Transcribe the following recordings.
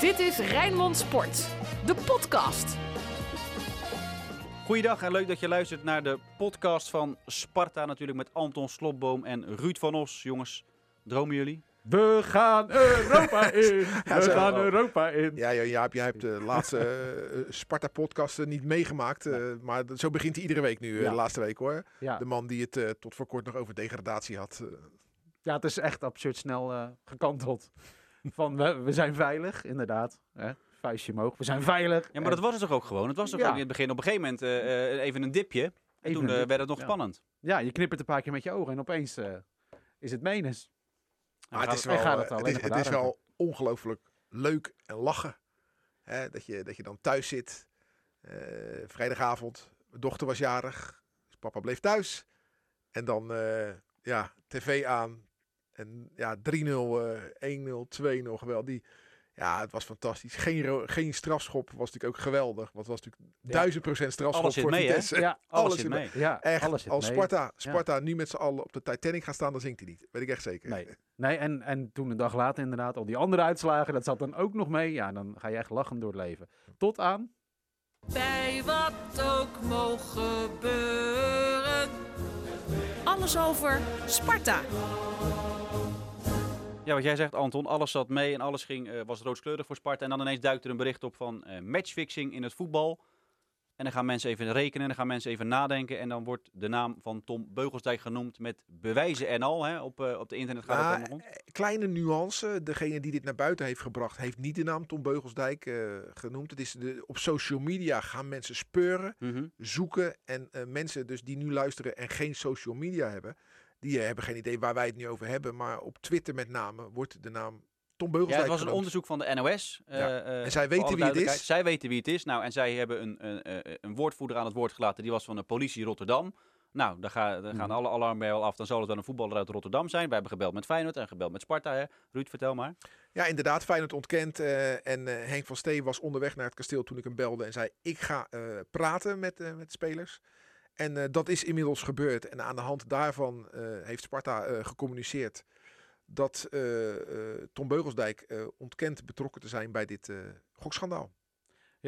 Dit is Rijnmond Sport, de podcast. Goeiedag en leuk dat je luistert naar de podcast van Sparta. Natuurlijk met Anton Slotboom en Ruud van Os. Jongens, dromen jullie? We gaan Europa in. We gaan Europa in. Ja, ja Jaap, jij hebt de laatste eh, Sparta-podcast niet meegemaakt. eh, maar zo begint hij iedere week nu, eh, Ja. de laatste week hoor. Ja. De man die het eh, tot voor kort nog over degradatie had. eh. ja, het is echt absurd snel eh, gekanteld. Van we, we zijn veilig, inderdaad. Hè? Vuistje omhoog. We zijn veilig. Ja, maar dat was het toch ook gewoon? Het was toch Ja. ook in het begin op een gegeven moment eh, eh, even een dipje. En Even toen eh, dipje, werd het nog ja. spannend. Ja, je knippert een paar keer met je ogen en opeens eh, is het menens. Maar het is wel, gaat het is, het is wel ongelooflijk leuk en lachen. Hè, dat, je, dat je dan thuis zit. eh, vrijdagavond. Mijn dochter was jarig. Dus papa bleef thuis. En dan eh, ja, tv aan. En ja, 3-0, eh 1-0, 2-0 geweld. Die, ja, het was fantastisch. Geen, geen strafschop was natuurlijk ook geweldig. Want het was natuurlijk Ja. duizend procent strafschop Alles zit voor mee, hè? Vitesse. Ja, Alles alles zit in mee. ja Echt, alles zit als mee. Sparta, Sparta nu met z'n allen op de Titanic gaat staan, dan zingt hij niet. Weet ik echt zeker. Nee. Nee, en, en toen een dag later inderdaad, al die andere uitslagen, dat zat dan ook nog mee. Ja, dan ga je echt lachend door het leven. Tot aan... Bij wat ook mogen gebeuren. Alles over Sparta. Ja, wat jij zegt Anton, alles zat mee en alles ging, eh, was rooskleurig voor Sparta. En dan ineens duikt er een bericht op van eh, matchfixing in het voetbal. En dan gaan mensen even rekenen, dan gaan mensen even nadenken. En dan wordt de naam van Tom Beugelsdijk genoemd met bewijzen en al. Hè? Op, eh, op de internet gaat het rond. kleine nuance. Degene die dit naar buiten heeft gebracht, heeft niet de naam Tom Beugelsdijk genoemd. Het is de, op social media gaan mensen speuren, Mhm. zoeken. En mensen dus die nu luisteren en geen social media hebben, die eh, hebben geen idee waar wij het nu over hebben. Maar op Twitter met name wordt de naam Tom Ja, Beugelsdijk het was een genoemd. onderzoek van de NOS. eh, Ja. eh, En zij weten wie het is? Zij weten wie het is. Nou, en zij hebben een, een, een woordvoerder aan het woord gelaten. Die was van de politie Rotterdam. Nou, ga, daar gaan Mhm. alle alarmbellen al af. Dan zal het wel een voetballer uit Rotterdam zijn. We hebben gebeld met Feyenoord en gebeld met Sparta. Hè? Ruud, vertel maar. Ja, inderdaad. Feyenoord ontkent. en Henk van Steen was onderweg naar het kasteel toen ik hem belde. En zei, ik ga praten met, met spelers. En eh, dat is inmiddels gebeurd. En aan de hand daarvan eh, heeft Sparta eh, gecommuniceerd dat Tom Beugelsdijk ontkent betrokken te zijn bij dit gokschandaal.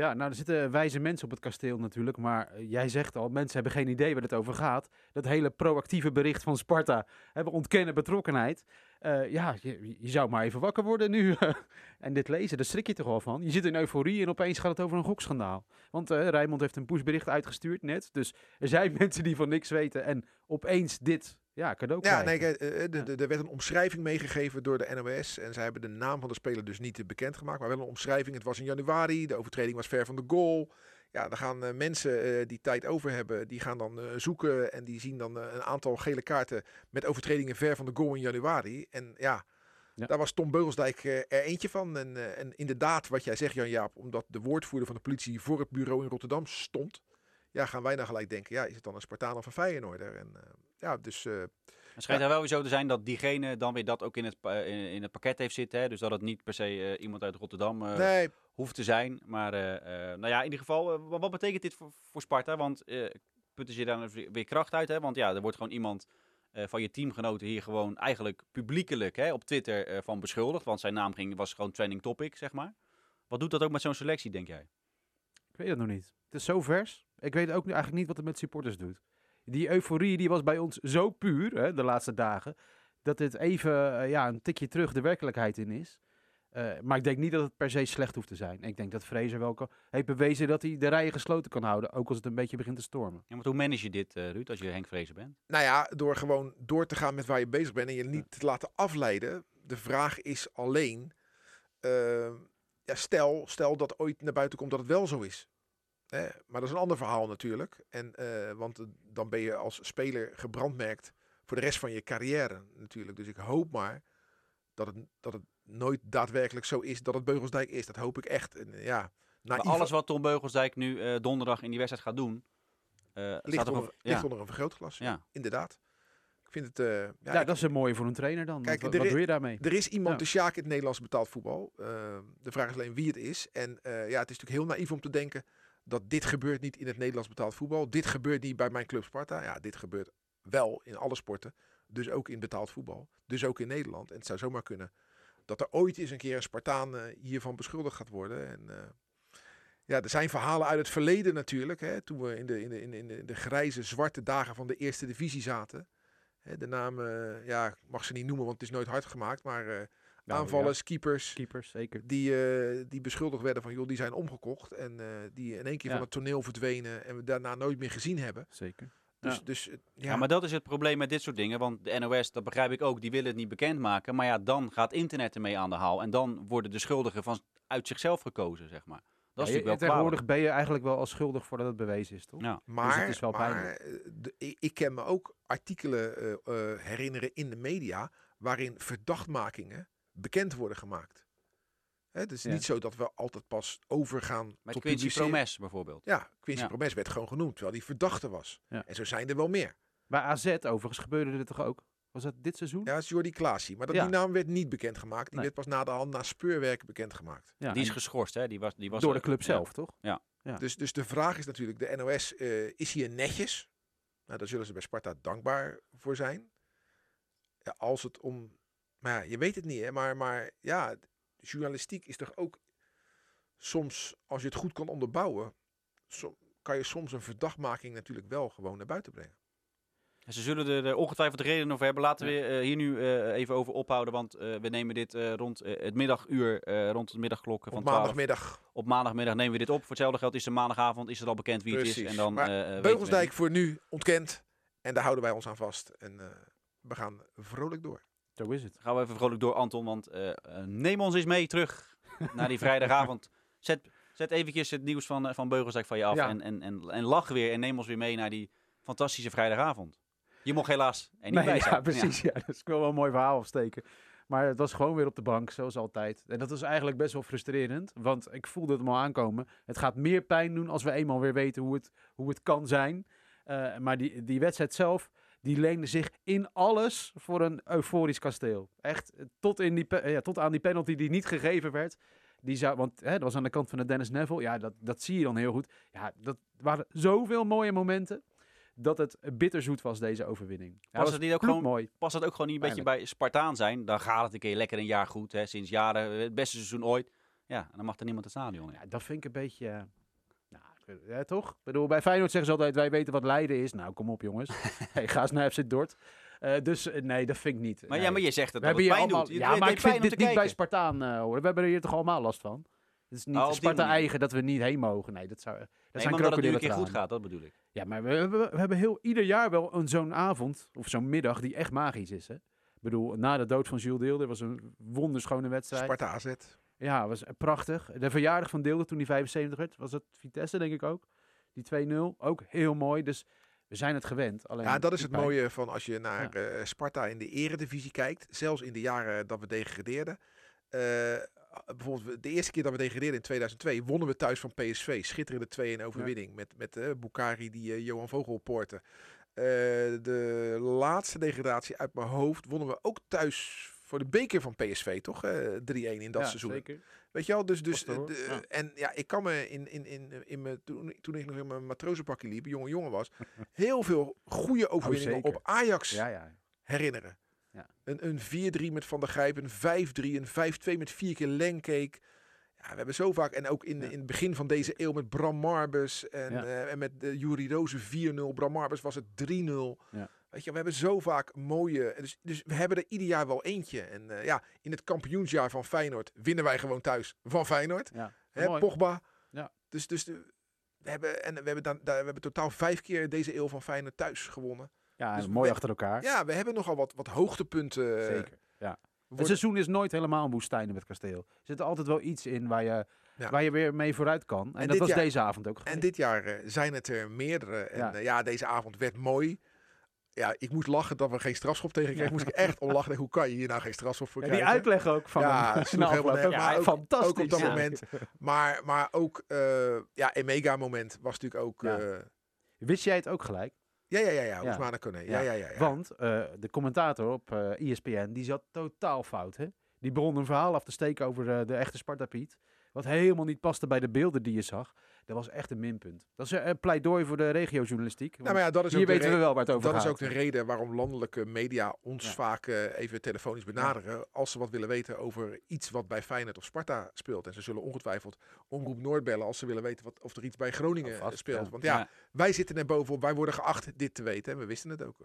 Ja, nou, er zitten wijze mensen op het kasteel natuurlijk. Maar eh, jij zegt al, mensen hebben geen idee waar het over gaat. Dat hele proactieve bericht van Sparta hebben ontkennen betrokkenheid. Eh, ja, je, je zou maar even wakker worden nu. en dit lezen, daar schrik je toch al van. Je zit in euforie en opeens gaat het over een gokschandaal. Want eh Rijmond heeft een pushbericht uitgestuurd net. Dus er zijn mensen die van niks weten en opeens dit ja, cadeau Ja, krijgen. nee, eh, de- er werd een omschrijving meegegeven door de NOS. En zij hebben de naam van de speler dus niet bekendgemaakt. Maar wel een omschrijving. Het was in januari. De overtreding was ver van de goal. Ja, dan gaan eh, mensen eh, die tijd over hebben, die gaan dan eh, zoeken. En die zien dan eh, een aantal gele kaarten met overtredingen ver van de goal in januari. En ja, Ja. daar was Tom Beugelsdijk eh, er eentje van. En, eh, en inderdaad, wat jij zegt Jan-Jaap, omdat de woordvoerder van de politie voor het bureau in Rotterdam stond. Ja, gaan wij dan gelijk denken, ja, is het dan een Spartaan of een Feyenoorder? En eh, ja, dus... eh, Het schijnt er wel weer zo te zijn dat diegene dan weer dat ook in het, in, in het pakket heeft zitten. Hè? Dus dat het niet per se eh, iemand uit Rotterdam eh, nee, hoeft te zijn. Maar eh, eh, nou ja, in ieder geval, wat, betekent dit voor, voor Sparta? Want eh putten ze daar weer weer kracht uit? Hè? Want ja, er wordt gewoon iemand eh, van je teamgenoten hier gewoon eigenlijk publiekelijk hè, op Twitter eh, van beschuldigd. Want zijn naam ging, was gewoon trending topic, zeg maar. Wat doet dat ook met zo'n selectie, denk jij? Ik weet het nog niet. Het is zo vers. Ik weet ook eigenlijk niet wat het met supporters doet. Die euforie die was bij ons zo puur hè, de laatste dagen. Dat dit even eh, ja, een tikje terug de werkelijkheid in is. Eh, maar ik denk niet dat het per se slecht hoeft te zijn. Ik denk dat Fraser wel kan- heeft bewezen dat hij de rijen gesloten kan houden. Ook als het een beetje begint te stormen. Ja, want hoe manage je dit, eh, Ruud, als je Henk Vrezen bent? Nou ja, door gewoon door te gaan met waar je bezig bent en je niet te laten afleiden. De vraag is alleen, ja, stel, stel dat ooit naar buiten komt dat het wel zo is. Hè? Maar dat is een ander verhaal natuurlijk. En, eh, want eh, dan ben je als speler gebrandmerkt voor de rest van je carrière natuurlijk. Dus ik hoop maar dat het, dat het nooit daadwerkelijk zo is dat het Beugelsdijk is. Dat hoop ik echt. En, eh, ja, Maar alles wat Tom Beugelsdijk nu eh, donderdag in die wedstrijd gaat doen... eh, ligt, staat er onder, ligt ja, onder een vergrootglas. ja. Inderdaad. Ik vind het... eh, ja, Ja, ik- dat is een mooie voor een trainer dan. Kijk, er wat doe je daarmee? Er is iemand Ja. de Sjaak in het Nederlands betaald voetbal. Uh, de vraag is alleen wie het is. En uh, ja, het is natuurlijk heel naïef om te denken dat dit gebeurt niet in het Nederlands betaald voetbal. Dit gebeurt niet bij mijn club Sparta. Ja, dit gebeurt wel in alle sporten. Dus ook in betaald voetbal. Dus ook in Nederland. En het zou zomaar kunnen dat er ooit eens een keer een Spartaan eh, hiervan beschuldigd gaat worden. En, eh, ja, er zijn verhalen uit het verleden natuurlijk. Hè, toen we in de, in, in, in de, grijze, zwarte dagen van de eerste divisie zaten. De naam, eh, ja, mag ze niet noemen, want het is nooit hard gemaakt. Maar Nou, aanvallers, keepers, ja, keepers, zeker. die, eh, die beschuldigd werden van, joh, die zijn omgekocht. En eh, die in één keer Ja. van het toneel verdwenen en we daarna nooit meer gezien hebben. Zeker. Dus, Ja. dus eh, ja, Ja, maar dat is het probleem met dit soort dingen. Want de NOS, dat begrijp ik ook, die willen het niet bekendmaken. Maar ja, dan gaat internet ermee aan de haal. En dan worden de schuldigen van, uit zichzelf gekozen, zeg maar. Dat is Ja, natuurlijk wel tegenwoordig ben je eigenlijk wel als schuldig voordat het bewezen is, toch? Ja. Maar, het is wel maar de- ik, kan me ook artikelen herinneren in de media waarin verdachtmakingen bekend worden gemaakt. Hè, het is Ja. niet zo dat we altijd pas overgaan Met tot Quincy publiceren. Promes bijvoorbeeld. Ja, Quincy Ja. Promes werd gewoon genoemd, terwijl hij verdachte was. Ja. En zo zijn er wel meer. Bij AZ overigens gebeurde dit toch ook? Was dat dit seizoen? Ja, dat is Jordi Klaasie. Maar dat, Ja. die naam werd niet bekendgemaakt. Die Nee. werd pas na de hand, na speurwerk bekendgemaakt. Ja, die is geschorst, hè? Die was, die was door de club ja. zelf, toch? Ja. Dus, dus de vraag is natuurlijk, de NOS, eh, is hier netjes? Nou, daar zullen ze bij Sparta dankbaar voor zijn. Ja, als het om... Maar ja, je weet het niet, hè. Maar, maar ja, journalistiek is toch ook soms, als je het goed kan onderbouwen... som- kan je soms een verdachtmaking natuurlijk wel gewoon naar buiten brengen. En Ze zullen er ongetwijfeld reden over hebben. Laten we eh, hier nu eh, even over ophouden. Want eh, we nemen dit rond het middaguur, rond het middagklokken van Op 12. maandagmiddag. Op maandagmiddag nemen we dit op. Voor hetzelfde geld is er maandagavond is het al bekend wie het is. En dan, Maar weten we- Beugelsdijk voor nu ontkend. En daar houden wij ons aan vast. En we gaan vrolijk door. Zo is het. Gaan we even vrolijk door, Anton. Want eh, eh, neem ons eens mee terug naar die vrijdagavond. Zet, zet eventjes het nieuws van, eh, van Beugelsdijk van je af. Ja. En, en, en, en lach weer en neem ons weer mee naar die fantastische vrijdagavond. Je mocht helaas er niet Nee, bij zijn. ja, precies. Ja. dat is wel een mooi verhaal afsteken. Maar het was gewoon weer op de bank, zoals altijd. En dat was eigenlijk best wel frustrerend, want ik voelde het al aankomen. Het gaat meer pijn doen als we eenmaal weer weten hoe het, hoe het kan zijn. Maar die, die wedstrijd zelf, die leende zich in alles voor een euforisch kasteel. Echt, eh, tot, in die, eh, ja, tot aan die penalty die niet gegeven werd. Die zou, want hè, dat was aan de kant van de Dennis Neville. Ja, dat, dat zie je dan heel goed. Ja, dat waren zoveel mooie momenten. Dat het bitterzoet was, deze overwinning. Ja, Was het niet ook gewoon- mooi. Past dat ook gewoon niet een beetje bij Spartaan zijn? Dan gaat het een keer lekker een jaar goed. Hè? Sinds jaren het beste seizoen ooit. Ja, en dan mag er niemand het stadion in. Ja, dat vind ik een beetje... nou, ja, toch? Ik bedoel, bij Feyenoord zeggen ze altijd, wij weten wat lijden is. Nou, kom op jongens. hey, ga eens naar FC Dort. Eh, dus eh, nee, dat vind ik niet. Maar nee. ja, maar je zegt dat we het hebben hier pijn allemaal... doet. Ja, maar ik vind dit niet bij. Spartaan eh, horen. We hebben er hier toch allemaal last van? Het is niet Oh, die Sparta eigen dat we niet heen mogen. Nee, dat zou... Dat Nee, zijn maar omdat het nu een keer goed gaat, dat bedoel ik. Ja, maar we, we, we hebben heel, ieder jaar wel een, zo'n avond of zo'n middag die echt magisch is. Hè? Ik bedoel, na de dood van Jules Deelder was een wonderschone wedstrijd. Sparta AZ. Ja, was prachtig. De verjaardag van Deelder toen hij 75 werd, was het Vitesse denk ik ook. Die 2-0, ook heel mooi. Dus we zijn het gewend. Alleen Ja, dat is die het mooie van als je naar eh, Sparta in de eredivisie kijkt. Zelfs in de jaren dat we degradeerden. Eh, bijvoorbeeld de eerste keer dat we degradeerden in 2002 wonnen we thuis van PSV. Schitterende 2-1 overwinning met, met eh Bukari die eh, Johan Vogel poorte. Eh, de laatste degradatie uit mijn hoofd wonnen we ook thuis voor de beker van PSV, toch? Eh 3-1 in dat Ja, seizoen. Zeker. Weet je wel, dus, dus de- Ja. en ja, ik kan me in, in, in, in mijn, toen, toen ik nog in mijn matrozenpakje liep, jonge jongen was, heel veel goede overwinningen zeker. op Ajax Ja, ja. herinneren. Ja. Een, een 4-3 met Van der Grijp, een 5-3, een 5-2 met vier keer Lenkeek. Ja, we hebben zo vaak, en ook in, Ja. in het begin van deze eeuw met Bram Marbus en, Ja. eh, en met uh, Jurie Rozen 4-0. Bram Marbus was het 3-0. Ja. Weet je, we hebben zo vaak mooie, dus, dus we hebben er ieder jaar wel eentje. En eh, ja, in het kampioensjaar van Feyenoord winnen wij gewoon thuis van Feyenoord. ja. Hè. Pogba. Ja. Dus, dus de, we hebben, en we hebben, dan, we hebben totaal vijf keer deze eeuw van Feyenoord thuis gewonnen. Ja, Dus mooi we- achter elkaar. Ja, we hebben nogal wat, wat hoogtepunten. eh, Zeker. Ja. Het seizoen is nooit helemaal een woestijn met kasteel. Er zit altijd wel iets in waar je, Ja. waar je weer mee vooruit kan. En, En dat was jaar- deze avond ook geweest. En dit jaar eh, zijn het er meerdere. En ja, deze avond werd mooi. Ja, ik moest lachen dat we geen strafschop tegen kregen. Moest ik echt om lachen. Hoe kan je hier nou geen strafschop voor Ja, die krijgen? uitleg ook van Ja, hem. het sloeg helemaal afloop. nergens. Ja, Maar ook- fantastisch. ook op dat Ja. moment. Maar, maar ook, eh ja, een mega moment was natuurlijk ook... Ja. eh, Wist jij het ook gelijk? ja, ja, ja, ja. Ja. Ja, Ja. ja, ja. ja. Want eh, de commentator op eh ESPN, die zat totaal fout. Hè? Die begon een verhaal af te steken over eh, de echte Sparta Piet. Wat helemaal niet paste bij de beelden die je zag. Dat was echt een minpunt. Dat is een pleidooi voor de regiojournalistiek. Nou, maar ja, dat is hier weten we wel waar het over Dat is gaat. ook de reden waarom landelijke media ons Ja. vaak eh, even telefonisch benaderen. Als ze wat willen weten over iets wat bij Feyenoord of Sparta speelt. En ze zullen ongetwijfeld Omroep Noord bellen als ze willen weten wat, of er iets bij Groningen vast, eh, speelt. Want ja, Ja. wij zitten er bovenop. Wij worden geacht dit te weten. En we wisten het ook.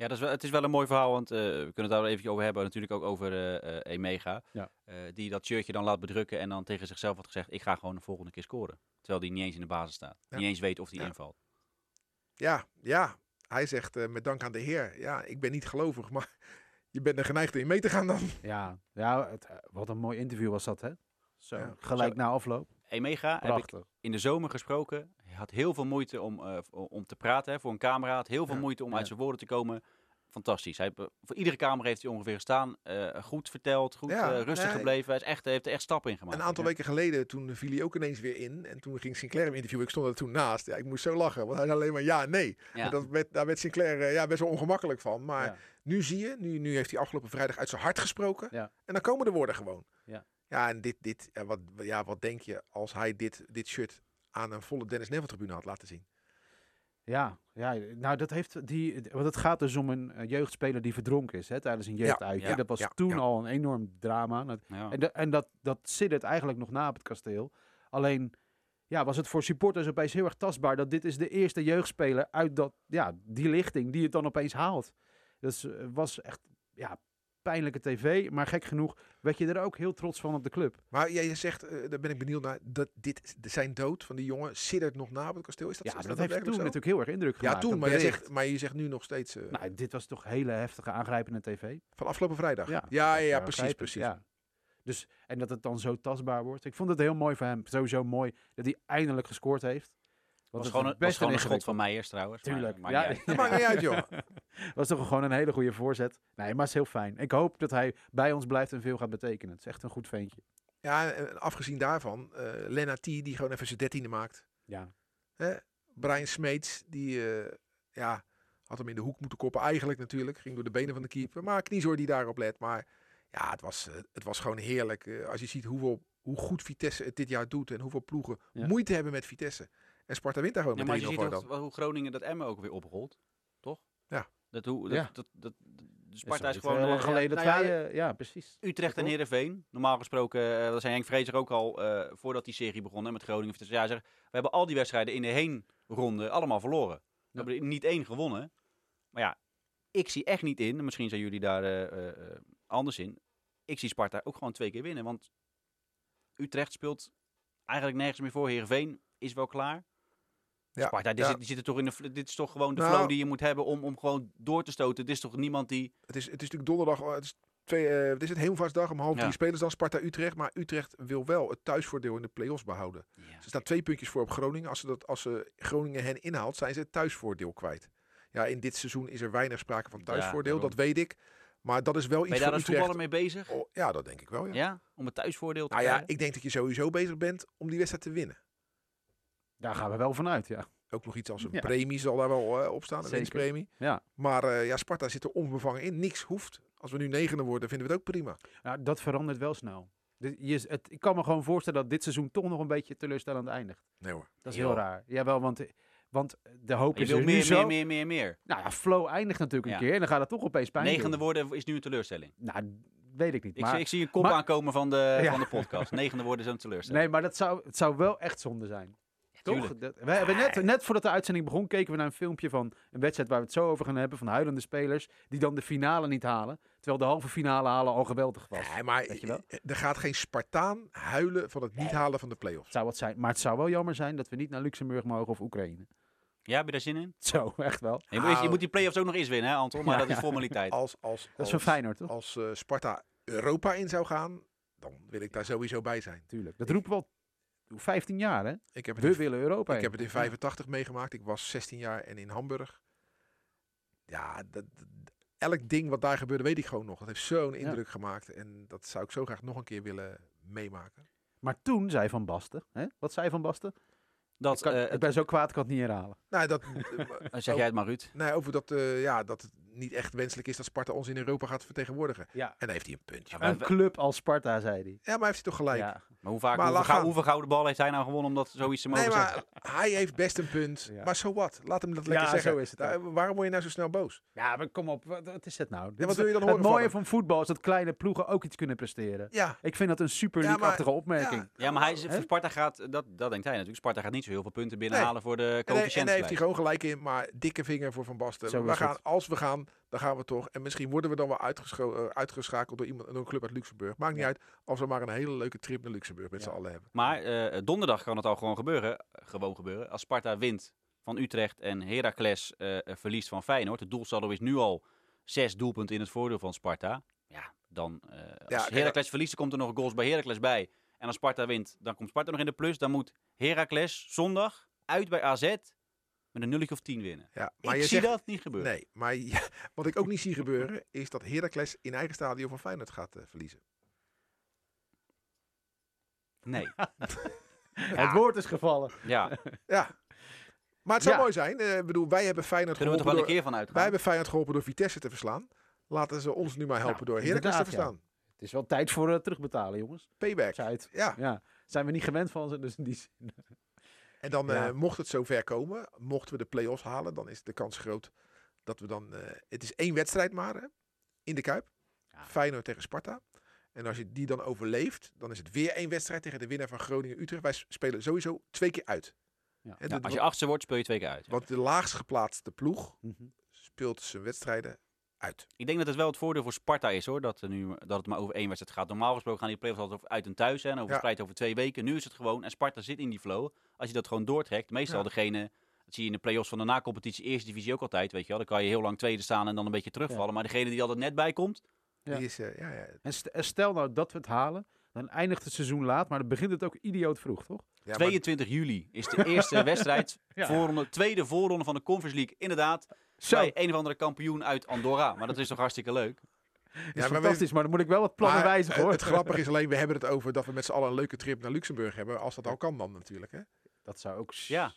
Ja, dat is wel, het is wel een mooi verhaal, want eh, we kunnen het daar wel even over hebben. Natuurlijk ook over eh eh, Emega. Ja. Eh, die dat shirtje dan laat bedrukken en dan tegen zichzelf had gezegd... ik ga gewoon de volgende keer scoren. Terwijl die niet eens in de basis staat. Ja. Niet eens weet of die Ja. invalt. Ja, ja. Hij zegt eh, met dank aan de Heer. Ja, ik ben niet gelovig, maar je bent er geneigd in mee te gaan dan. Ja, ja het, wat een mooi interview was dat, hè? Zo, Ja. gelijk Zo. na afloop. Emega heb ik in de zomer gesproken. Hij had heel veel moeite om, eh, v- om te praten hè, voor een camera. Had heel veel Ja. moeite om Ja. uit zijn woorden te komen. Fantastisch. Hij, eh, voor iedere camera heeft hij ongeveer gestaan. eh, goed verteld, goed Ja, rustig nee. gebleven. Hij is echt, heeft er echt stappen in gemaakt. Een aantal weken geleden, toen viel hij ook ineens weer in. En toen ging Sinclair hem interviewen. Ik stond er toen naast. Ja, ik moest zo lachen, want hij zei alleen maar ja, nee. En dat werd, daar werd Sinclair ja, best wel ongemakkelijk van. Maar nu zie je, nu, nu heeft hij afgelopen vrijdag uit zijn hart gesproken. En dan komen de woorden gewoon. Ja. Ja, en dit, dit ja, wat, ja, wat denk je als hij dit, dit shirt aan een volle Dennis Neville tribune had laten zien? Ja, ja, nou dat heeft die, want het gaat dus om een eh, jeugdspeler die verdronken is hè, tijdens een jeugduitje. ja, dat was ja, toen ja. al een enorm drama. Dat- Ja. En, de- en dat, dat siddert eigenlijk nog na op het kasteel. Alleen ja, was het voor supporters opeens heel erg tastbaar dat dit is de eerste jeugdspeler uit dat, ja, die lichting die het dan opeens haalt. Dus eh, was echt ja, pijnlijke tv, maar gek genoeg werd je er ook heel trots van op de club. Maar jij zegt, eh, daar ben ik benieuwd naar, dat dit, zijn dood van die jongen siddert nog na op het kasteel. Is dat, Ja, is dat, dat heeft toen zo? natuurlijk heel erg indruk gemaakt. Ja, toen, dat maar je, zegt, maar je zegt nu nog steeds eh, Nou, dit was toch hele heftige aangrijpende tv. van afgelopen vrijdag. Ja, ja, ja, Ja, precies, precies. Ja. Dus, en dat het dan zo tastbaar wordt. Ik vond het heel mooi voor hem. Sowieso mooi dat hij eindelijk gescoord heeft. was het gewoon, een, best was gewoon een ingewikkeld. schot van Meijers trouwens. maar, Tuurlijk. Ja, niet uit. Dat maakt niet uit, joh. was toch gewoon een hele goede voorzet. Nee, maar het is heel fijn. Ik hoop dat hij bij ons blijft en veel gaat betekenen. Het is echt een goed ventje. Ja, en afgezien daarvan, eh Lena T, die gewoon even zijn dertiende maakt. Ja. Hè? Brian Smeets, die eh, ja, had hem in de hoek moeten koppen eigenlijk natuurlijk. Ging door de benen van de keeper. Maar Kniezoor die daarop let. Maar ja, het was, eh, het was gewoon heerlijk. Als je ziet hoeveel, hoe goed Vitesse het dit jaar doet. En hoeveel ploegen Ja. moeite hebben met Vitesse. En Sparta wint daar gewoon Ja, met maar als 3-0 je ziet dan. hoe Groningen dat Emmen ook weer oprolt, toch? Ja. Dat, hoe, dat, Ja. dat, dat, de Sparta is gewoon... heel lang eh, geleden ja, dat nou ja, wij... eh, ja, precies. Utrecht en? Heerenveen. Normaal gesproken, eh, dat zei Henk Vrezer ook al eh, voordat die serie begon hè, met Groningen. Vitesse. Ja, zegt, we hebben al die wedstrijden in de heenronde allemaal verloren. We Ja. hebben niet één gewonnen. Maar ja, ik zie echt niet in, en misschien zijn jullie daar eh, eh, eh, anders in. Ik zie Sparta ook gewoon twee keer winnen. Want Utrecht speelt eigenlijk nergens meer voor. Heerenveen is wel klaar. Ja, Sparta, ja. zit, toch in de, dit is toch gewoon de Nou. flow die je moet hebben om, om gewoon door te stoten. Dit is toch niemand die... Het is, het is natuurlijk donderdag. oh, Het is, twee, eh, het is het Hemelvaartsdag. Om half Ja. drie spelen ze dan Sparta-Utrecht. Maar Utrecht wil wel het thuisvoordeel in de play-offs behouden. Ze staan twee puntjes voor op Groningen. Als ze, dat, als ze Groningen hen inhaalt, zijn ze het thuisvoordeel kwijt. Ja, in dit seizoen is er weinig sprake van thuisvoordeel. dat weet ik. Maar dat is wel Ben iets je daar voor als Utrecht. voetballer mee bezig? Oh, ja, dat denk ik wel. Ja. Ja, om het thuisvoordeel te Nou ja, krijgen? ik denk dat je sowieso bezig bent om die wedstrijd te winnen. Daar gaan we wel vanuit, ja. Ook nog iets als een Ja. premie zal daar wel eh, op staan, een Zeker. winstpremie. Ja. Maar eh, ja, Sparta zit er onbevangen in. Niks hoeft. Als we nu negende worden, vinden we het ook prima. Nou, dat verandert wel snel. Dit- je, het, ik kan me gewoon voorstellen dat dit seizoen toch nog een beetje teleurstellend eindigt. Nee hoor. Dat is Joh. heel raar. Jawel, want, want de hoop je is wil er nu meer, zo. meer, meer, meer, meer. Nou ja, Flow eindigt natuurlijk een Ja. keer en dan gaat het toch opeens pijn Negende doen. worden is nu een teleurstelling. Nou, weet ik niet. Ik, maar, zie, ik zie een kop maar- aankomen van de, Ja. van de podcast. Negende worden is een teleurstelling. nee, maar dat zou, het zou wel echt zonde zijn. Toch? Dat, we hebben net, net voordat de uitzending begon, keken we naar een filmpje van een wedstrijd waar we het zo over gaan hebben. Van huilende spelers die dan de finale niet halen. Terwijl de halve finale halen al geweldig was. Nee, maar Weet je wel? er gaat geen Spartaan huilen van het niet halen van de play-offs. Het zou wat zijn. Maar het zou wel jammer zijn dat we niet naar Luxemburg mogen of Oekraïne. Ja, heb je daar zin in? Zo, echt wel. Je, moet, je Nou. moet die play-offs ook nog eens winnen, hè, Anton? Maar Ja, dat is formaliteit. Als, als, Dat is als, van Feyenoord, toch? Als eh, Sparta Europa in zou gaan, dan wil ik daar sowieso bij zijn. Tuurlijk. Dat roepen we al 15 jaar, hè? Ik heb het, We in, willen Europa ik heb het in 85 meegemaakt. Ik was 16 jaar en in Hamburg. Ja, dat, dat- elk ding wat daar gebeurde, weet ik gewoon nog. Dat heeft zo'n indruk gemaakt. En dat zou ik zo graag nog een keer willen meemaken. Maar toen zei Van Basten, hè? wat zei Van Basten? Dat, ik, kan- eh, ik het- ben zo kwaad, ik kan het niet herhalen. Nou, dat, zeg jij het maar, Ruud. nee, over dat, eh, ja, dat het niet echt wenselijk is dat Sparta ons in Europa gaat vertegenwoordigen. Ja. En dan heeft hij een puntje. Ja, maar- Een club als Sparta, zei hij. Ja, maar heeft hij toch gelijk. Ja, Maar hoe vaak, Maar hoeveel, gou- gouden bal heeft hij nou gewonnen omdat zoiets te mogen Nee, zeggen? maar hij heeft best een punt. Ja. Maar zo wat? Laat hem dat lekker Ja, zeggen. zo is het Daar- waarom word je nou zo snel boos? Ja, maar kom op. Wat, wat is het nou? Dit wat wil je dan het horen mooie van voetbal is dat kleine ploegen ook iets kunnen presteren. Ja. Ik vind dat een super Ja, league-achtige maar- opmerking. Ja, maar hij, is- Hè? voor Sparta gaat, dat, dat denkt hij natuurlijk, Sparta gaat niet zo heel veel punten binnenhalen voor de hij- en daar heeft hij gewoon gelijk in, maar dikke vinger voor Van Basten. We gaan, als we gaan, dan gaan we toch. En misschien worden we dan wel eh, uitgeschakeld door, iemand, door een club uit Luxemburg. Maakt niet Ja. uit als we maar een hele leuke trip naar Luxemburg met Ja. z'n allen hebben. Maar eh, donderdag kan het al gewoon gebeuren, eh, gewoon gebeuren. Als Sparta wint van Utrecht en Heracles eh, eh, verliest van Feyenoord. Het doelsaldo is nu al zes doelpunten in het voordeel van Sparta. Ja, dan eh als Heracles verliest, komt er nog goals bij Heracles bij. En als Sparta wint, dan komt Sparta nog in de plus. Dan moet Heracles zondag uit bij AZ met een nulletje of tien winnen. Ja, maar ik je zie zegt, dat niet gebeuren. Nee, maar wat ik ook niet zie gebeuren, is dat Heracles in eigen stadion van Feyenoord gaat eh, verliezen. Nee. Het woord is gevallen. Ja, Ja. Maar het zou Ja. mooi zijn. eh, bedoel, wij hebben Feyenoord kunnen we geholpen toch wel een door, keer van uitgaan. wij hebben Feyenoord geholpen door Vitesse te verslaan. Laten ze ons nu maar helpen Nou, door Heracles te verslaan. Het is wel tijd voor eh, terugbetalen, jongens. Payback. Zuid. Ja. Ja. Zijn we niet gewend van ze, dus in die zin. En dan, Ja. eh, mocht het zover komen, mochten we de play-offs halen, dan is de kans groot dat we dan... eh, het is één wedstrijd maar, hè, in de Kuip. Ja. Feyenoord tegen Sparta. En als je die dan overleeft, dan is het weer één wedstrijd tegen de winnaar van Groningen-Utrecht. Wij spelen sowieso twee keer uit. Ja. De- als je achtste wordt, speel je twee keer uit. Want de laagst geplaatste ploeg Mhm. speelt zijn wedstrijden uit. Ik denk dat het wel het voordeel voor Sparta is hoor, dat, er nu, dat het maar over één wedstrijd gaat. Normaal gesproken gaan die play-offs altijd over uit en thuis zijn, over Ja. verspreid over twee weken. Nu is het gewoon, en Sparta zit in die flow. Als je dat gewoon doortrekt, meestal Ja. degene, dat zie je in de play-offs van de na-competitie, eerste divisie ook altijd, weet je wel. Dan kan je heel lang tweede staan en dan een beetje terugvallen. Maar degene die altijd net bij komt, Ja. Die is, eh, ja, ja. En st- en stel nou dat we het halen, dan eindigt het seizoen laat, maar dan begint het ook idioot vroeg, toch? Ja, maar 22 juli is de eerste wedstrijd, Ja. voorronde, tweede voorronde van de Conference League. Inderdaad, Zo, bij een of andere kampioen uit Andorra. Maar dat is toch hartstikke leuk. is Ja, maar we- fantastisch, maar dan moet ik wel wat plannen maar, wijzigen, eh, hoor. Het grappige is alleen, we hebben het over dat we met z'n allen een leuke trip naar Luxemburg hebben. Als dat al kan dan natuurlijk. Hè? Dat zou ook Ja.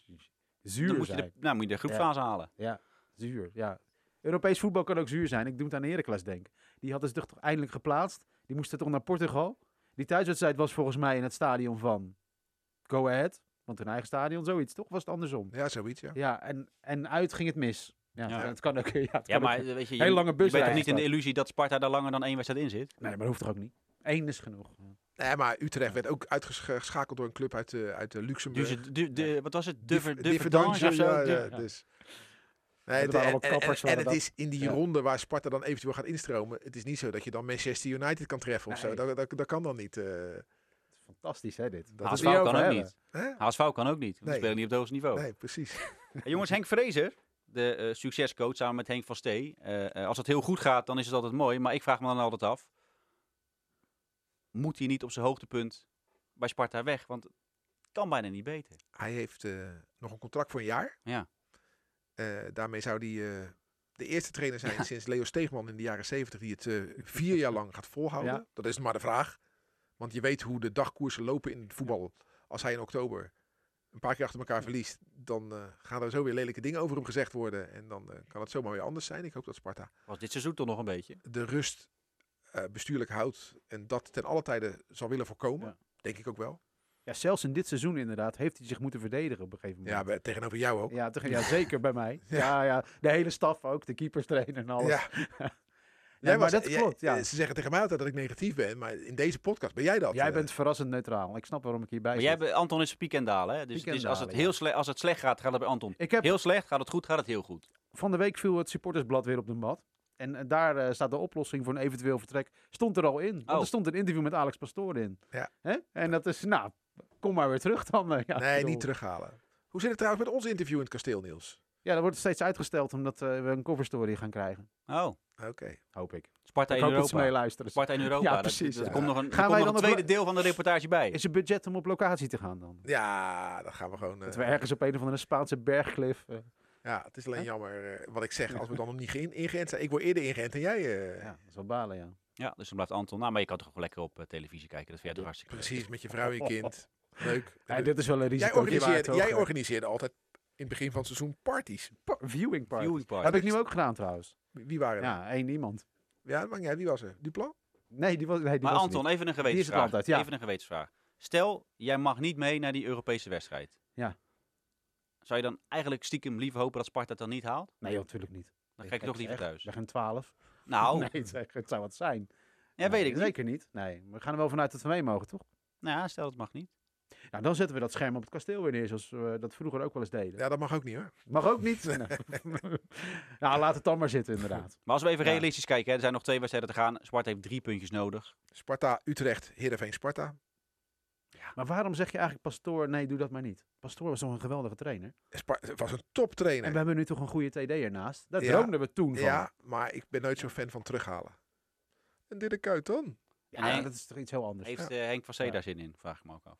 zuur Dan moet je, zijn. de, nou, moet je de groepsfase halen. Zuur, ja. Europees voetbal kan ook zuur zijn. Ik doe het aan Heracles denken. Die hadden zich toch eindelijk geplaatst. Die moesten toch naar Portugal. Die thuiswedstrijd was volgens mij in het stadion van Go Ahead. Want hun eigen stadion, zoiets, toch? Was het andersom? Ja, zoiets. Ja. Ja, en, en uit ging het mis. Ja, Ja. het kan ook. Ja, het Ja, kan maar ook- weet je, je, lange je bent toch niet in de illusie dat Sparta daar langer dan één wedstrijd in zit? Nee, maar dat hoeft toch ook niet? Eén is genoeg. Nee, maar Utrecht werd ook uitgeschakeld door een club uit, eh, uit eh, Luxemburg. Dus het- de, de, wat was het? De, de Verdange of zo? ja, De- ja, ja. Dus. Nee, het, en, en- het dat. is in die Ja. ronde waar Sparta dan eventueel gaat instromen. Het is niet zo dat je dan Manchester United kan treffen of zo. Dat, dat, dat kan dan niet. eh. Fantastisch, hè, dit. Dat HSV we kan ook hebben. niet. HSV kan ook niet. Nee. spelen niet op het hoogste niveau. Nee, precies. Hey, jongens, Henk Vrezer, de eh, succescoach samen met Henk van Stee. eh, eh, als het heel goed gaat, dan is het altijd mooi. Maar ik vraag me dan altijd af. Moet hij niet op zijn hoogtepunt bij Sparta weg? Want het kan bijna niet beter. Hij heeft nog een contract voor een jaar. Ja. Daarmee zou hij de eerste trainer zijn sinds Leo Steegman in de jaren 70 die het vier jaar lang gaat volhouden. Ja. Dat is maar de vraag. Want je weet hoe de dagkoersen lopen in het voetbal. Als hij in oktober een paar keer achter elkaar verliest, dan eh, gaan er zo weer lelijke dingen over hem gezegd worden. En dan eh, kan het zomaar weer anders zijn. Ik hoop dat Sparta Was dit seizoen toch nog een beetje? de rust eh, bestuurlijk houdt en dat ten alle tijde zal willen voorkomen. Ja. Denk ik ook wel. Ja, zelfs in dit seizoen inderdaad heeft hij zich moeten verdedigen op een gegeven moment. Ja, bij- tegenover jou ook. Ja, toch- ja, zeker bij mij. Ja. Ja. Ja, de hele staf ook, de keeperstrainer en alles. Ja. Jij maar was- dat jij- klopt, ja. eh, Ze zeggen tegen mij altijd dat ik negatief ben, maar in deze podcast ben jij dat. Jij eh. bent verrassend neutraal. Ik snap waarom ik hierbij Maar zit. jij, bent- Anton is piek en dalen. Hè? Dus is, als, het heel ja. slecht, als het slecht gaat, gaat het bij Anton. Ik heb Heel slecht, gaat het goed, gaat het heel goed. van de week viel het supportersblad weer op de mat. En eh, daar eh, staat de oplossing voor een eventueel vertrek. Stond er al in. Want Oh. er stond een interview met Alex Pastoor in. Ja. Hè? En dat is, nou, kom maar weer terug dan. eh, ja, nee, bedoel- niet terughalen. Hoe zit het trouwens met ons interview in het kasteel, Niels? Ja, dat wordt steeds uitgesteld omdat eh, we een coverstory gaan krijgen. Oh, Oké. Hoop ik. Sparta Ik in hoop dat ze Europa. meeluisteren. Sparta in Europa. Ja, precies, Dat, ja. komt nog een, er Gaan komt wij nog dan een op- tweede deel van de reportage bij. Is er budget om op locatie te gaan dan? Ja, dan gaan we gewoon. eh, Dat we ergens op een of andere Spaanse bergklif... eh, ja, het is alleen jammer eh, wat ik zeg. Als we dan nog niet ingeënt zijn. Ik word eerder ingeënt dan jij. eh. ja, dat is wel balen, ja. Ja, dus dan blijft Anton. Nou, maar je kan toch gewoon lekker op eh, televisie kijken. Dat vind jij toch hartstikke leuk. Precies, met je vrouw en je kind. Leuk. Ja, dit is wel een jij, risico. organiseerde, jij organiseerde altijd het begin van het seizoen parties. Viewing party. Heb ik nu ook gedaan trouwens. Wie waren er? Ja, één iemand. Ja, uit. Wie was er? Duplan? Nee, die was, nee, die Maar was Anton, niet. even een gewetensvraag. altijd, ja. Even een gewetensvraag. Stel, jij mag niet mee naar die Europese wedstrijd. Ja. Zou je dan eigenlijk stiekem liever hopen dat Sparta het dan niet haalt? Nee, natuurlijk niet. Dan kijk je toch liever thuis. We gaan 12. Nou, Nee, het, het zou wat zijn. ja, weet ik niet. Zeker niet. Nee, we gaan er wel vanuit dat we mee mogen, toch? Nou, ja, stel het mag niet. Nou, dan zetten we dat scherm op het kasteel weer neer, zoals we dat vroeger ook wel eens deden. Ja, dat mag ook niet hoor. Mag ook niet. nou, laat het dan maar zitten, inderdaad. Maar als we even Ja. realistisch kijken, hè, er zijn nog twee wedstrijden te gaan. Sparta heeft drie puntjes nodig. Sparta, Utrecht, Heerenveen, Sparta. Maar waarom zeg je eigenlijk Pastoor, nee, doe dat maar niet? Pastoor was toch een geweldige trainer? Spar- het was een En toptrainer. we hebben nu toch een goede TD ernaast? Daar Ja. droomden we toen van. Ja, maar ik ben nooit zo'n fan van terughalen. En dit de kuit dan? Ja, En dat is toch iets heel anders. Heeft eh, Henk van Zee Ja. daar zin in? Vraag ik me ook af.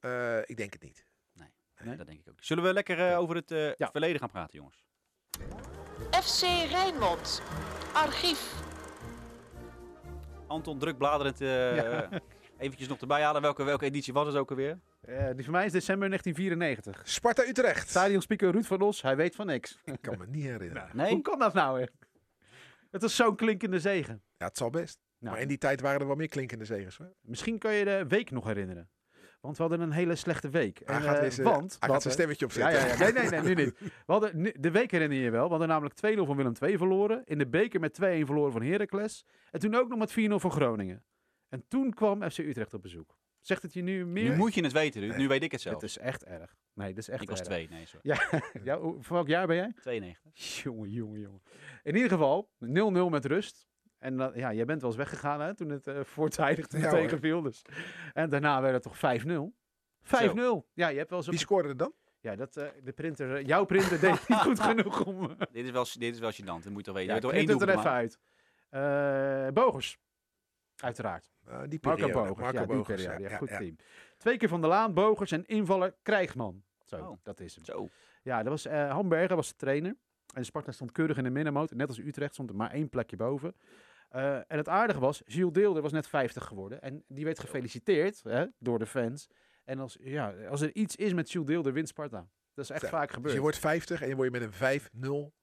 Eh, ik denk het niet. Nee? Dat denk ik ook. niet. Zullen we lekker eh, over het eh, Ja. verleden gaan praten, jongens? FC Rijnmond. Archief. Anton, druk bladerend eh Ja. eventjes nog erbij halen. Welke, welke editie was het ook alweer? Eh, die van mij is december 1994. Sparta, Utrecht. Stadionspeaker Ruud van Os, hij weet van niks. Ik kan me niet herinneren. Nee? Hoe kan dat nou? Hè? Het was zo'n klinkende zegen. Ja, het zal best. Nou, Maar in die tijd waren er wel meer klinkende zegens. Hoor. Misschien kan je de week nog herinneren. Want we hadden een hele slechte week. Hij En, gaat, eh, weer zijn- want, hij gaat zijn stemmetje Ja, opzetten. ja, ja. Nee, nee, nee, nu niet. We hadden, nu- de week herinner je je wel. We hadden namelijk 2-0 van Willem II verloren. In de beker met 2-1 verloren van Heracles. En toen ook nog met 4-0 van Groningen. En toen kwam FC Utrecht op bezoek. Zegt het je nu meer? Nu moet je het weten. Nee. Nu weet ik het zelf. Het is echt erg. Nee, dat is echt ik was erg. twee, nee, sorry. Ja, ja, van welk jaar ben jij? 92. Jongen, jongen, jongen. In ieder geval, 0-0 met rust. En dan- ja, jij bent wel eens weggegaan hè, toen het eh voortijdig Ja, tegenviel. Dus. En daarna werd het toch 5-0. 5-0. Ja, je hebt wel eens op Wie scoorde er dan? Ja, dat, eh, de printer, eh, jouw printer deed niet goed genoeg om... Dit is wel, dit is wel gênant, dat moet je toch weten. ja, je één het er even uit. Eh Bogers. Uiteraard. Eh, die Marco periode. Bogers. Marco ja, die Bogers, periode. Ja, ja, goed ja. team. Twee keer Van der Laan, Bogers en invaller Krijgsman. Zo, Oh. dat is hem. Zo. Ja, dat was, eh Hamburger was de trainer. En Sparta stond keurig in de middenmoot. Net als Utrecht stond er maar één plekje boven. Eh, en het aardige was, Gilles Deelder was net 50 geworden. En die werd gefeliciteerd hè, door de fans. En als, ja, als er iets is met Gilles Deelder, wint Sparta. Dat is echt vaak Dus gebeurd. je wordt 50 en je wordt met een 5-0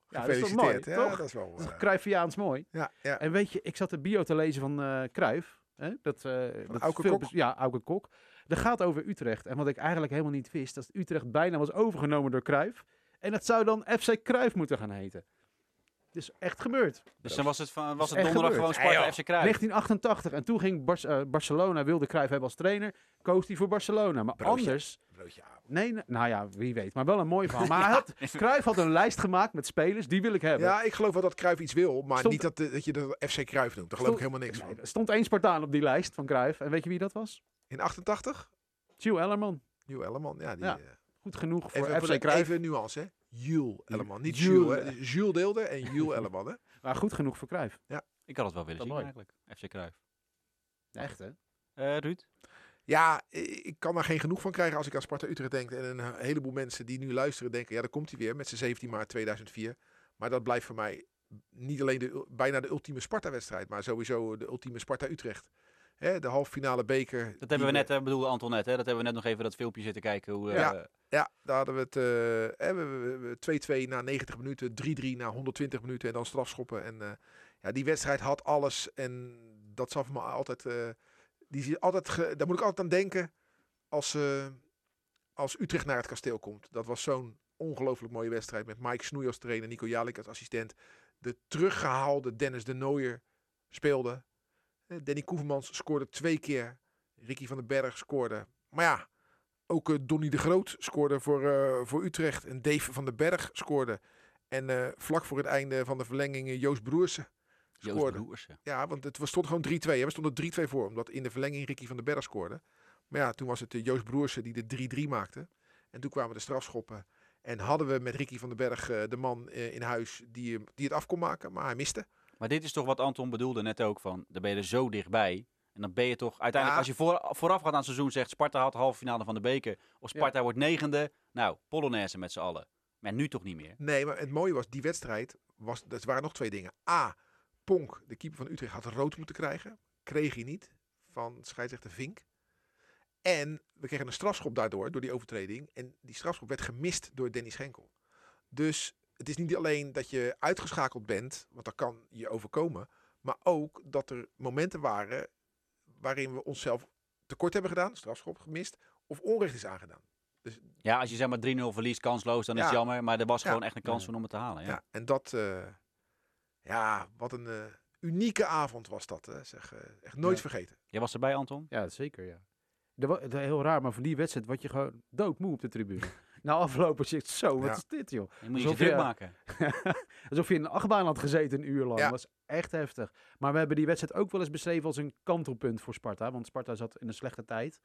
Ja, dat is gefeliciteerd. mooi, ja, dat is wel... Dat is eh, mooi. ja, ja. En weet je, ik zat de bio te lezen van eh Cruijff. Hè? Dat, eh dat Auke veel Kok? Ja, Auke Kok. Dat gaat over Utrecht. En wat ik eigenlijk helemaal niet wist, dat Utrecht bijna was overgenomen door Cruijff. En dat zou dan FC Cruijff moeten gaan heten. Dus echt gebeurd. Dus dan was het, van, was het donderdag gebeurd. gewoon Sparta FC Kruijff. 1988. En toen ging Bar- eh, Barcelona, wilde Cruijff hebben als trainer. Koos hij voor Barcelona. Maar Broodje. anders... Broodje. Nee, nou ja, wie weet. Maar wel een mooi verhaal. Maar had, Cruijff had een lijst gemaakt met spelers. Die wil ik hebben. Ja, ik geloof wel dat Cruijff iets wil, maar Stond- niet dat, dat je de FC Cruijff noemt. Daar geloof ik helemaal niks Nee, van. er stond één Spartaan op die lijst van Cruijff. En weet je wie dat was? In 88? Jules Ellerman. Nieuw Elleman. Ja, die, Ja, eh, Goed genoeg voor even, FC Cruijff. even nuance, hè. Jules Elleman. Niet Jules. Jules, hè. Jules Deelde en Jules Elleman, hè. Maar goed genoeg voor Cruijff. Ik had het wel willen Dat zien mooi. eigenlijk. FC Kruijff. Echt, hè? Eh Ruud? Ja, i- ik kan daar geen genoeg van krijgen als ik aan Sparta Utrecht denk. En een heleboel mensen die nu luisteren denken, ja, daar komt hij weer met zijn 17 maart 2004. Maar dat blijft voor mij niet alleen de, bijna de ultieme Sparta-wedstrijd, maar sowieso de ultieme Sparta Utrecht. Hè, de halve finale beker. Dat hebben we net, eh, bedoelde Anton net, hè? Dat hebben we net nog even dat filmpje zitten kijken. Hoe, eh, Ja. Ja, daar hadden we het eh, we- we- 2-2 na 90 minuten, 3-3 na 120 minuten en dan strafschoppen. En eh, ja, die wedstrijd had alles en dat zal me altijd, eh, die, zie- altijd daar moet ik altijd aan denken als, eh, als Utrecht naar het kasteel komt. Dat was zo'n ongelooflijk mooie wedstrijd met Mike Snoei als trainer, Nico Jalik als assistent. De teruggehaalde Dennis de Nooier speelde. Eh, Danny Koevermans scoorde twee keer. Ricky van den Berg scoorde. Maar ja, ook eh, Donny de Groot scoorde voor, eh, voor Utrecht. En Dave van den Berg scoorde. En vlak voor het einde van de verlenging Joost Broersen Joost scoorde. Broersen. Ja, want het was, stond gewoon 3-2. hè. We stonden 3-2 voor, omdat in de verlenging Ricky van den Berg scoorde. Maar ja, toen was het Joost Broersen die de 3-3 maakte. En toen kwamen de strafschoppen. En hadden we met Ricky van den Berg de man in huis die, die het af kon maken. Maar hij miste. Maar dit is toch wat Anton bedoelde net ook van, dan ben je er zo dichtbij. En dan ben je toch, uiteindelijk Ja. als je voor, voorafgaand aan het seizoen zegt, Sparta haalt de halve finale van de beker. Of Sparta wordt negende. Nou, Polonaise met z'n allen. Maar nu toch niet meer. Nee, maar het mooie was, die wedstrijd, was, dat waren nog twee dingen. A, Ponk, de keeper van Utrecht, had rood moeten krijgen. Kreeg hij niet van scheidsrechter Vink. En we kregen een strafschop daardoor, door die overtreding. En die strafschop werd gemist door Danny Schenkel. Dus het is niet alleen dat je uitgeschakeld bent, want dat kan je overkomen. Maar ook dat er momenten waren waarin we onszelf tekort hebben gedaan, strafschop gemist, of onrecht is aangedaan. Ja, als je zeg maar 3-0 verliest, kansloos, dan is het Ja. jammer. Maar er was Ja. gewoon echt een kans Ja. van om het te halen. Ja. Ja. en dat, eh, ja, wat een eh, unieke avond was dat. Hè. Zeg, eh, echt nooit Ja. vergeten. Jij was erbij, Anton? Ja, zeker, ja. Dat heel raar, maar van die wedstrijd word je gewoon doodmoe op de tribune. Na afgelopen zit zo, wat Ja. is dit joh? Je moet je Alsof druk je- maken. Alsof je in een achtbaan had gezeten een uur lang. Ja. Dat was echt heftig. Maar we hebben die wedstrijd ook wel eens beschreven als een kantelpunt voor Sparta. Want Sparta zat in een slechte tijd.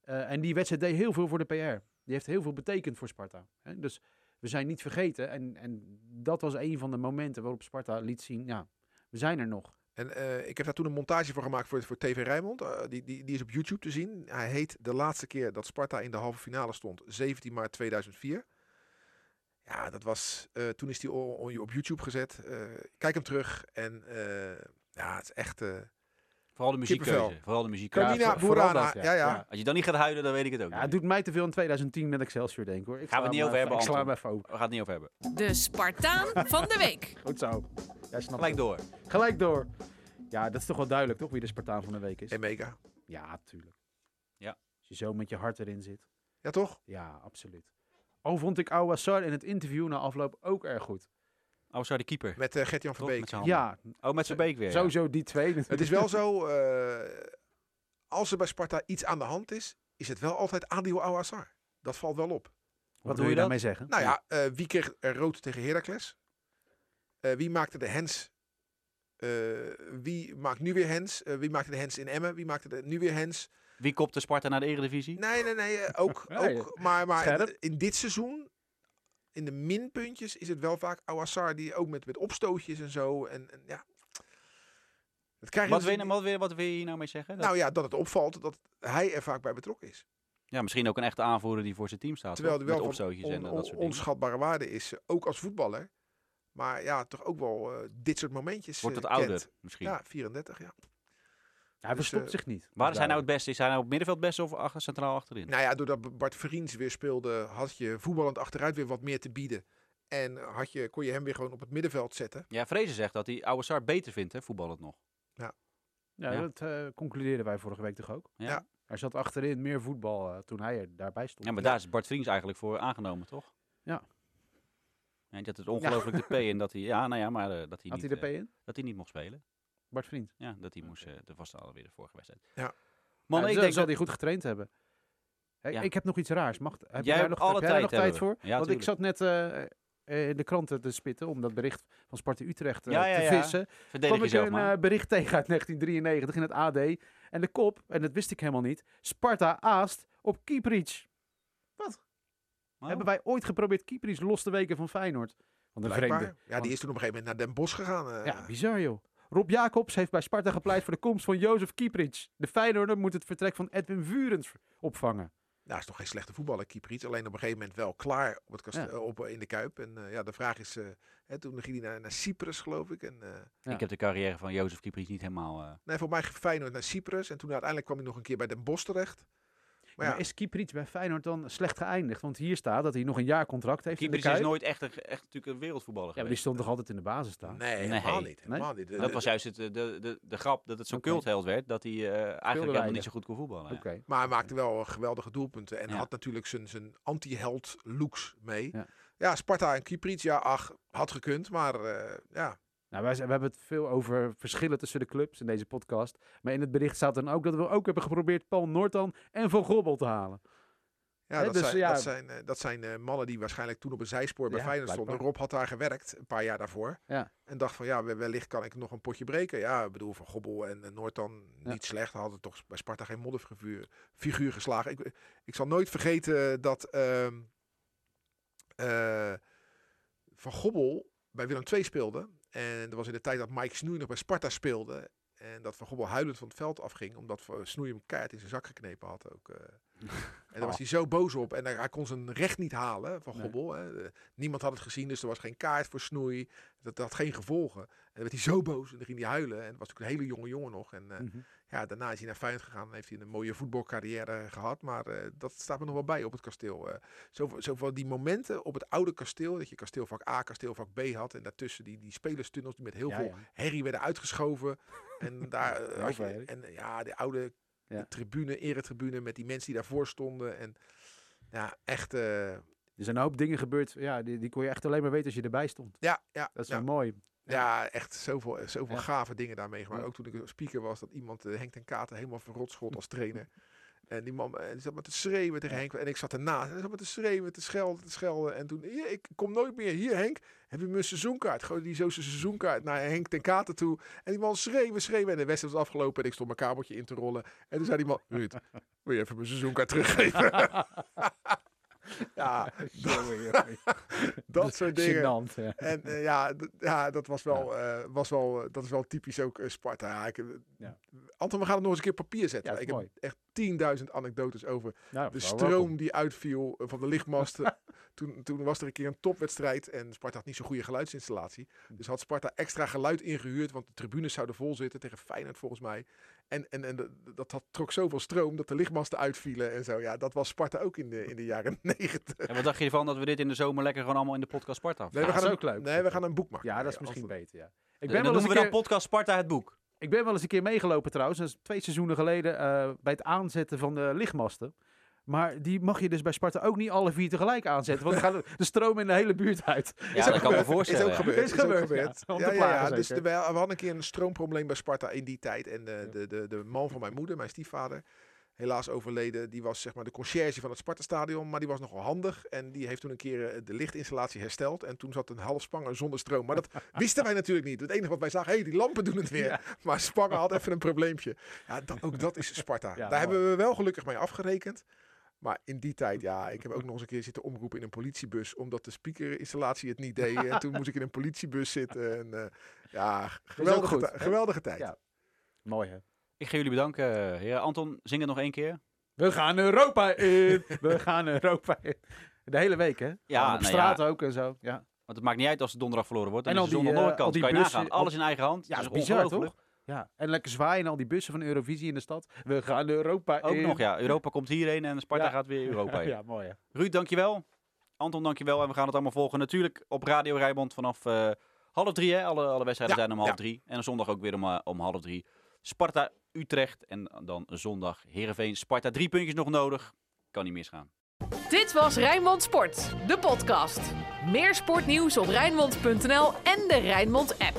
Eh, en die wedstrijd deed heel veel voor de PR. Die heeft heel veel betekend voor Sparta. Hè? Dus we zijn niet vergeten. En, en dat was een van de momenten waarop Sparta liet zien, ja, we zijn er nog. En eh, ik heb daar toen een montage voor gemaakt voor, voor TV Rijnmond. Eh, die, die, die is op YouTube te zien. Hij heet De laatste keer dat Sparta in de halve finale stond, 17 maart 2004. Ja, dat was, eh, toen is die op YouTube gezet. Kijk hem terug. En ja, het is echt... Vooral de muziekkeuze. Vooral de muziekkeuze. Carmina voor- vooral Burana. dat, ja, ja. Als je dan niet gaat huilen, dan weet ik het ook Ja, niet. het doet mij te veel in 2010 met Excelsior, denk ik hoor. Ik Gaan we het niet over hebben, Ik sla hem Anton. even open. We gaan het niet over hebben. De Spartaan van de week. Goed zo. Jij snapt Gelijk het. door. Gelijk door. Ja, dat is toch wel duidelijk, toch? Wie de Spartaan van de week is. En mega. Ja, tuurlijk. Ja. Als je zo met je hart erin zit. Ja, toch? Ja, absoluut. Al vond ik Ouassar in het interview na afloop ook erg goed. Oh, sorry, de keeper. Met eh Gert-Jan zijn handen. Ja, Oh, met zijn beek weer. ja. sowieso die twee. Het is wel zo, eh, als er bij Sparta iets aan de hand is, is het wel altijd Adil Awassar. Dat valt wel op. Wat doe wil je je daarmee zeggen? Nou ja, eh, wie kreeg er rood tegen Heracles? Eh, wie maakte de hens? Eh, wie maakt nu weer hens? Eh, wie maakte de hens in Emmen? Wie maakte de, nu weer hens? Wie kopte Sparta naar de Eredivisie? Nee, nee, nee. ook, Ja, ook maar, maar in dit seizoen, in de minpuntjes, is het wel vaak Awassar die ook met, met opstootjes en zo. En, en ja. Dat krijg je Wat wil, je, in- wat, wil, wat wil je hier nou mee zeggen? Dat- Nou ja, dat het opvalt dat hij er vaak bij betrokken is. ja, misschien ook een echte aanvoerder die voor zijn team staat. Terwijl hij wel Met van on- onschatbare waarde is, eh, ook als voetballer. Maar ja, toch ook wel eh, dit soort momentjes Wordt eh, wat ouder misschien. Ja, 34, ja. Hij dus, verstopt eh, zich niet. Waar is hij nou het beste? Is hij nou op middenveld het beste of achter, centraal achterin? Nou ja, doordat Bart Vriends weer speelde, had je voetballend achteruit weer wat meer te bieden. En had je, kon je hem weer gewoon op het middenveld zetten. Ja, Vrezen zegt dat hij Oude Sar beter vindt, hè, voetballend nog. Ja, Ja. dat eh, concludeerden wij vorige week toch ook? Ja, Ja. Er zat achterin meer voetbal eh, toen hij er daarbij stond. Ja, maar daar is Bart Vriends eigenlijk voor aangenomen, toch? Ja. En dat het ongelooflijk de P in dat hij, ja, nou ja, maar dat hij Had niet, hij de P in? dat hij niet mocht spelen. Bart Vriend. Ja, dat hij moest, eh, dat was alweer de vorige wedstrijd. Ja. Man, Ja, ik denk zal dat, hij goed getraind hebben. Hey, Ja. Ik heb nog iets raars. Mag, heb Jij jij nog, alle heb jij tijd nog tijd hebben voor? Ja, Want ik zat net eh, eh, in de kranten te spitten om dat bericht van Sparta Utrecht Ja, ja, te ja. vissen. verdedig kwam ik een eh, bericht tegen uit 1993 in het AD. En de kop, en dat wist ik helemaal niet, Sparta aast op Kieprits. Oh. Hebben wij ooit geprobeerd Kieprits los te weken van Feyenoord? Want een vreemde. Ja, die is toen op een gegeven moment naar Den Bosch gegaan. eh. Ja, bizar joh. Rob Jacobs heeft bij Sparta gepleit voor de komst van Jozef Kieprits. De Feyenoorder moet het vertrek van Edwin Vurens opvangen. Nou, is toch geen slechte voetballer, Kieprits. Alleen op een gegeven moment wel klaar op het kast- Ja. eh, op, in de Kuip. En eh, ja, de vraag is, eh, hè, toen ging hij naar, naar Cyprus, geloof ik. En, eh, Ja. Ik heb de carrière van Jozef Kieprits niet helemaal... eh, nee, voor mij Feyenoord naar Cyprus. En toen uiteindelijk kwam hij nog een keer bij Den Bosch terecht. Maar is Kieprits bij Feyenoord dan slecht geëindigd? Want hier staat dat hij nog een jaar contract heeft Kieprits in de is nooit echt, een, echt natuurlijk een wereldvoetballer Ja, maar die geweest. stond toch altijd in de basis staan? nee, helemaal niet. Helemaal niet. De- Dat de- was juist het, eh, de, de, de grap dat het zo'n cultheld werd, dat hij eh, eigenlijk helemaal weinig. niet zo goed kon voetballen. ja. Oké. Maar hij maakte wel geweldige doelpunten. En Ja. had natuurlijk zijn, zijn anti-held looks mee. Ja. Ja. Sparta en Kieprits, ja, ach, had gekund. Maar eh, ja, Nou, wij, zijn- we hebben het veel over verschillen tussen de clubs in deze podcast. Maar in het bericht staat dan ook dat we ook hebben geprobeerd Paul Noortan en Van Gobbel te halen. ja, dat, dus zijn, ja. dat zijn, eh, dat zijn eh, mannen die waarschijnlijk toen op een zijspoor bij Ja, Feyenoord stonden. Rob had daar gewerkt, een paar jaar daarvoor. Ja. En dacht van, ja, we- wellicht kan ik nog een potje breken. Ja, ik bedoel, Van Gobbel en, en Noortan Ja. niet slecht. Hadden toch bij Sparta geen modderfiguur figuur geslagen. Ik, ik zal nooit vergeten dat ehm, eh, Van Gobbel bij Willem II speelde. En dat was in de tijd dat Mike Snoei nog bij Sparta speelde. En dat Van Gobbel huilend van het veld afging. Omdat Snoei hem keihard in zijn zak geknepen had. Ook, eh. En daar was hij zo boos op. En hij, kon zijn recht niet halen van. Gobbel. Niemand had het gezien, dus er was geen kaart voor Snoei. Dat, dat had geen gevolgen. En dan werd hij zo boos en dan ging hij huilen. En het was natuurlijk een hele jonge jongen nog. En eh, Mhm. ja, daarna is hij naar Feyenoord gegaan en heeft hij een mooie voetbalcarrière gehad. Maar eh, dat staat me nog wel bij op het kasteel. eh zo, zo van die momenten op het oude kasteel, dat je kasteelvak A, kasteelvak B had. En daartussen die, die spelerstunnels die met heel Ja, veel ja. herrie werden uitgeschoven. En daar had je, en ja, de oude. De tribune, eretribune, met die mensen die daarvoor stonden. En ja, echt... eh, Er zijn een hoop dingen gebeurd, ja, die, die kon je echt alleen maar weten als je erbij stond. ja, ja, Dat is ja. mooi. Ja, echt zoveel, zoveel Ja. gave dingen daar meegemaakt. Ja. Ook toen ik speaker was, dat iemand eh, Henk ten Katen helemaal verrot schold als trainer. En die man eh, die zat maar te schreeuwen tegen Henk. En ik zat ernaast. En hij zat maar te schreeuwen, te schelden, te schelden. En toen, "Hier, ik kom nooit meer. Hier Henk, heb je mijn seizoenkaart? Gooide die zo zijn seizoenkaart naar Henk ten Katen toe. En die man schreeuwen, schreeuwen. En de wedstrijd was afgelopen en ik stond mijn kabeltje in te rollen. En toen zei die man, Ruud, wil je even mijn seizoenkaart teruggeven? ja, dat soort dingen. Ja. En eh, ja, ja, dat was wel, eh, was wel, eh, dat is wel typisch ook Sparta. Ja, ik, Ja. Anton, we gaan het nog eens een keer papier zetten. Ik heb echt 10.000 anekdotes over Nou, de stroom welkom. die uitviel van de lichtmasten. toen, toen was er een keer een topwedstrijd en Sparta had niet zo'n goede geluidsinstallatie. Hm. Dus had Sparta extra geluid ingehuurd, want de tribunes zouden vol zitten tegen Feyenoord volgens mij. En, en, en dat had, trok zoveel stroom dat de lichtmasten uitvielen en zo. Ja, dat was Sparta ook in de, in de jaren 90. En wat dacht je ervan dat we dit in de zomer lekker gewoon allemaal in de podcast Sparta Nee, Ja, we gaan is een, ook leuk. Nee, we gaan een boek maken. Ja, dat is misschien beter, ja. Ik Ik ben, wel eens noemen een we dan keer, podcast Sparta het boek. ik ben wel eens een keer meegelopen trouwens, dat is twee seizoenen geleden, eh, bij het aanzetten van de lichtmasten. Maar die mag je dus bij Sparta ook niet alle vier tegelijk aanzetten, want dan gaat de stroom in de hele buurt uit. Ja, Is dat ook kan me voorstellen. Is ook gebeurd. Is gebeurd, gebeurd. ja. Om Ja, Dus de, we hadden een keer een stroomprobleem bij Sparta in die tijd. En de, de, de, de man van mijn moeder, mijn stiefvader, helaas overleden. Die was zeg maar de conciërge van het Sparta-stadion. Maar die was nogal handig. En die heeft toen een keer eh, de lichtinstallatie hersteld. En toen zat een half Spangen zonder stroom. Maar dat wisten wij natuurlijk niet. Het enige wat wij zagen, hé, hey, die lampen doen het weer. Ja. Maar Spangen had even een probleempje. Ja, dat, ook dat is Sparta. Daar mooi. hebben we wel gelukkig mee afgerekend. Maar in die tijd, ja, ik heb ook nog eens een keer zitten omroepen in een politiebus, omdat de speakerinstallatie het niet deed. En toen moest ik in een politiebus zitten. En, eh, ja, geweldige, goed, geweldige tijd. Ja. Mooi hè. Ik ga jullie bedanken. Heer Anton, zing het nog één keer. We gaan Europa in. We gaan Europa in. De hele week, hè? Ja, op nou straat ja. ook en zo. Ja, Want het maakt niet uit als het donderdag verloren wordt. En En al al die, nog eh, die Kan je bussen, nagaan. Alles in eigen hand. ja Dat is is bizar toch? Ja, en lekker zwaaien al die bussen van Eurovisie in de stad. We gaan Europa Ook in. nog, ja. Europa komt hierheen en Sparta Ja. gaat weer Europa in. Ja, mooi hè. Ruud, dankjewel. Anton, dankjewel. En we gaan het allemaal volgen. Natuurlijk op Radio Rijnmond vanaf eh, half drie. Hè? Alle, alle wedstrijden Ja, zijn om half ja. drie. En zondag ook weer om, eh, om half drie. Sparta Utrecht. En dan zondag Heerenveen. Sparta drie puntjes nog nodig. Kan niet misgaan. Dit was Rijnmond Sport, de podcast. Meer sportnieuws op Rijnmond.nl en de Rijnmond app.